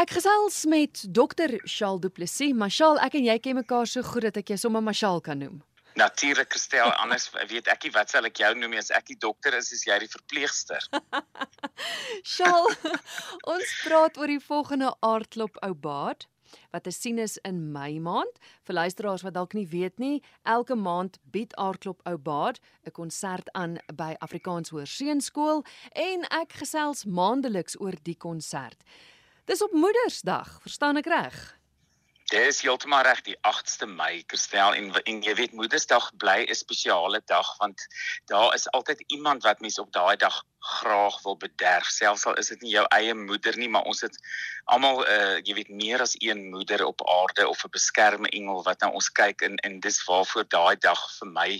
Ek gesels met dokter Charles Du Plessis. Marshall, ek en jy ken mekaar so goed dat ek jou sommer Marshall kan noem. Natuurlik, Christel, anders weet ek nie wat sal ek jou noem as ek die dokter is, is jy die verpleegster. Charles, ons praat oor die volgende aardklop ou baard wat te sien is in Mei maand. Vir luisteraars wat dalk nie weet nie, elke maand bied Aardklop Ou Baard 'n konsert aan by Afrikaans Hoërseunskool en ek gesels maandeliks oor die konsert. Dis op Moedersdag, verstaan ek reg? Dis heeltemal reg die 8ste Mei, Kerstel en en jy weet Moedersdag bly 'n spesiale dag want daar is altyd iemand wat mens op daai dag graag wil bederf. Selfs al is dit nie jou eie moeder nie, maar ons het almal uh jy weet meer as een moeder op aarde of 'n beskermende engel wat na ons kyk en en dis waarvoor daai dag vir my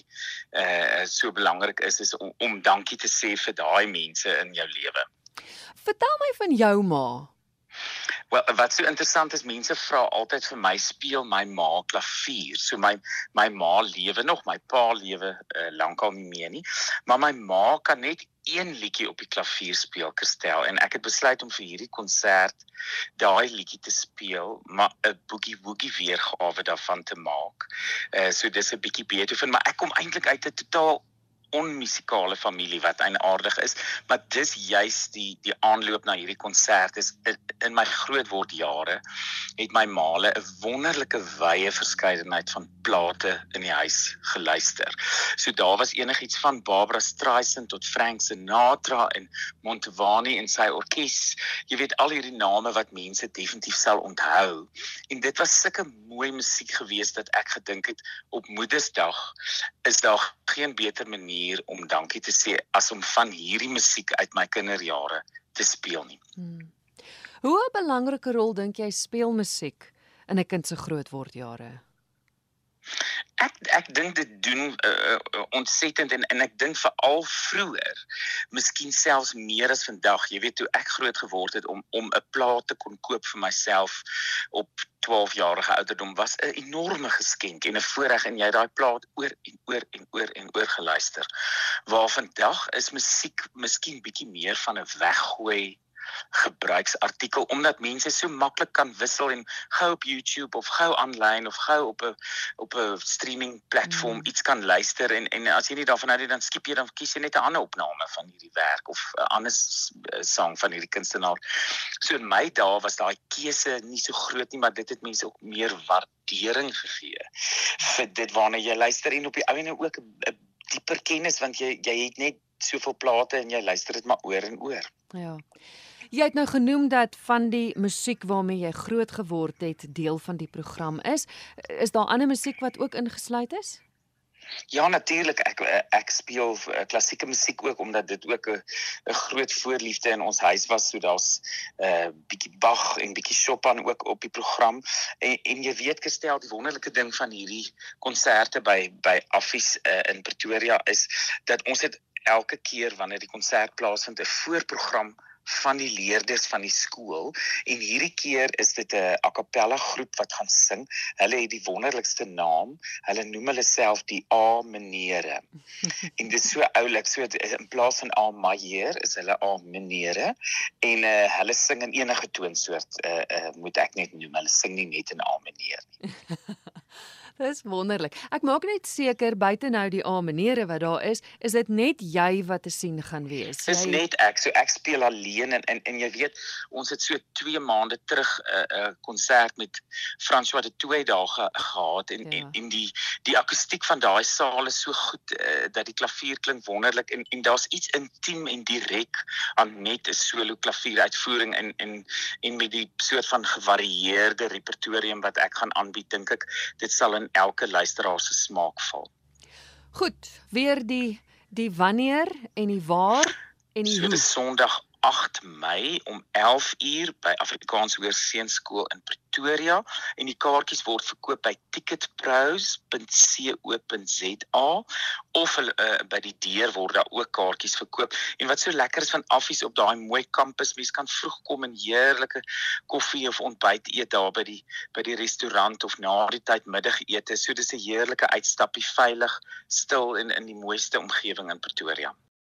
uh so belangrik is is om, om dankie te sê vir daai mense in jou lewe. Vertel my van jou ma. Wel wat so interessant is, mense vra altyd vir my speel my ma klavier. So my my ma lewe nog, my pa lewe uh, lankal nie meer nie, maar my ma kan net een liedjie op die klavier speel, Kerstel, en ek het besluit om vir hierdie konsert daai liedjie te speel, maar 'n boogie woogie weergawe daarvan te maak. Uh so dis 'n bietjie Beethoven, maar ek kom eintlik uit 'n totaal onmusikale familie wat eienaardig is, maar dis juis die die aanloop na hierdie konsert is in, in my grootword jare het my maale 'n wonderlike wye verskeidenheid van plate in die huis geluister. So daar was enigiets van Barbara Streisand tot Frank Sinatra en Montevani en sy orkes. Jy weet al hierdie name wat mense definitief sal onthou. En dit was sulke mooi musiek geweest dat ek gedink het op Moedersdag is daar geen beter manier om dankie te sê as om van hierdie musiek uit my kinderjare te speel nie. Hmm. Hoe 'n belangrike rol dink jy speel musiek in 'n kind se grootwordjare? Ek ek dink dit doen uh, ontsettend en en ek dink veral vroeër, miskien selfs meer as vandag. Jy weet hoe ek groot geword het om om 'n plaat te kon koop vir myself op 12 jarige ouderdom was 'n enorme geskenk en 'n voorreg en jy daai plaat oor en oor en oor en oor geluister. Waar vandag is musiek miskien bietjie meer van 'n weggooi gebruiksartikel omdat mense so maklik kan wissel en gou op YouTube of gou aanlyn of gou op 'n op 'n streaming platform mm. iets kan luister en en as jy nie daarvan hou nie dan skiep jy dan kies jy net 'n ander opname van hierdie werk of 'n ander sang van hierdie kunstenaar. So in my dae was daai keuse nie so groot nie, maar dit het mense ook meer waardering gegee vir dit waarna jy luister en op die ou en ook 'n dieper kennis want jy jy het net soveel plate en jy luister dit maar oor en oor. Ja. Jy het nou genoem dat van die musiek waarmee jy groot geword het deel van die program is. Is daar ander musiek wat ook ingesluit is? Ja natuurlik ek ek speel eh, klassieke musiek ook omdat dit ook 'n 'n groot voorliefde in ons huis was so daar's 'n uh, eh, bietjie Bach en bietjie Chopin ook op die program en en jy weet gestel die wonderlike ding van hierdie konserte by by Affies uh, in Pretoria is dat ons het elke keer wanneer die konsert plaasvind 'n voorprogram van die leerders van die skool en hierdie keer is dit 'n a cappella groep wat gaan sing. Hulle het die wonderlikste naam. Hulle noem hulle self die A menere. en dit is so oulik. So in plaas van A majeur is hulle A menere en uh, hulle sing in enige toonsoort uh, uh, moet ek net noem. Hulle sing nie net in A menere nie. Dis wonderlik. Ek maak net seker buite nou die A menere wat daar is, is dit net jy wat te sien gaan wees. Dis jy... net ek. So ek speel alleen en en, en jy weet, ons het so 2 maande terug 'n uh, 'n uh, konsert met François de Toey daar ge, gehad en, ja. en en die die akoestiek van daai saal is so goed uh, dat die klavier klink wonderlik en en daar's iets intiem en direk aan net 'n solo klavier uitvoering en en en met die soort van gevarieerde repertorium wat ek gaan aanbied, dink ek dit sal in elke luisteraar se smaak val. Goed, weer die die wanneer en die waar en die so, hoe. Dit is Sondag 8 Mei om 11 uur by Afrikaans Hoërseunskool in Pretoria en die kaartjies word verkoop by ticketpros.co.za of hulle uh, by die deur word daar ook kaartjies verkoop. En wat so lekker is van Affies op daai mooi kampus, mense kan vroeg kom en heerlike koffie of ontbyt eet daar by die by die restaurant of na die tyd middagete. So dis 'n heerlike uitstappie veilig, stil en in die mooiste omgewing in Pretoria.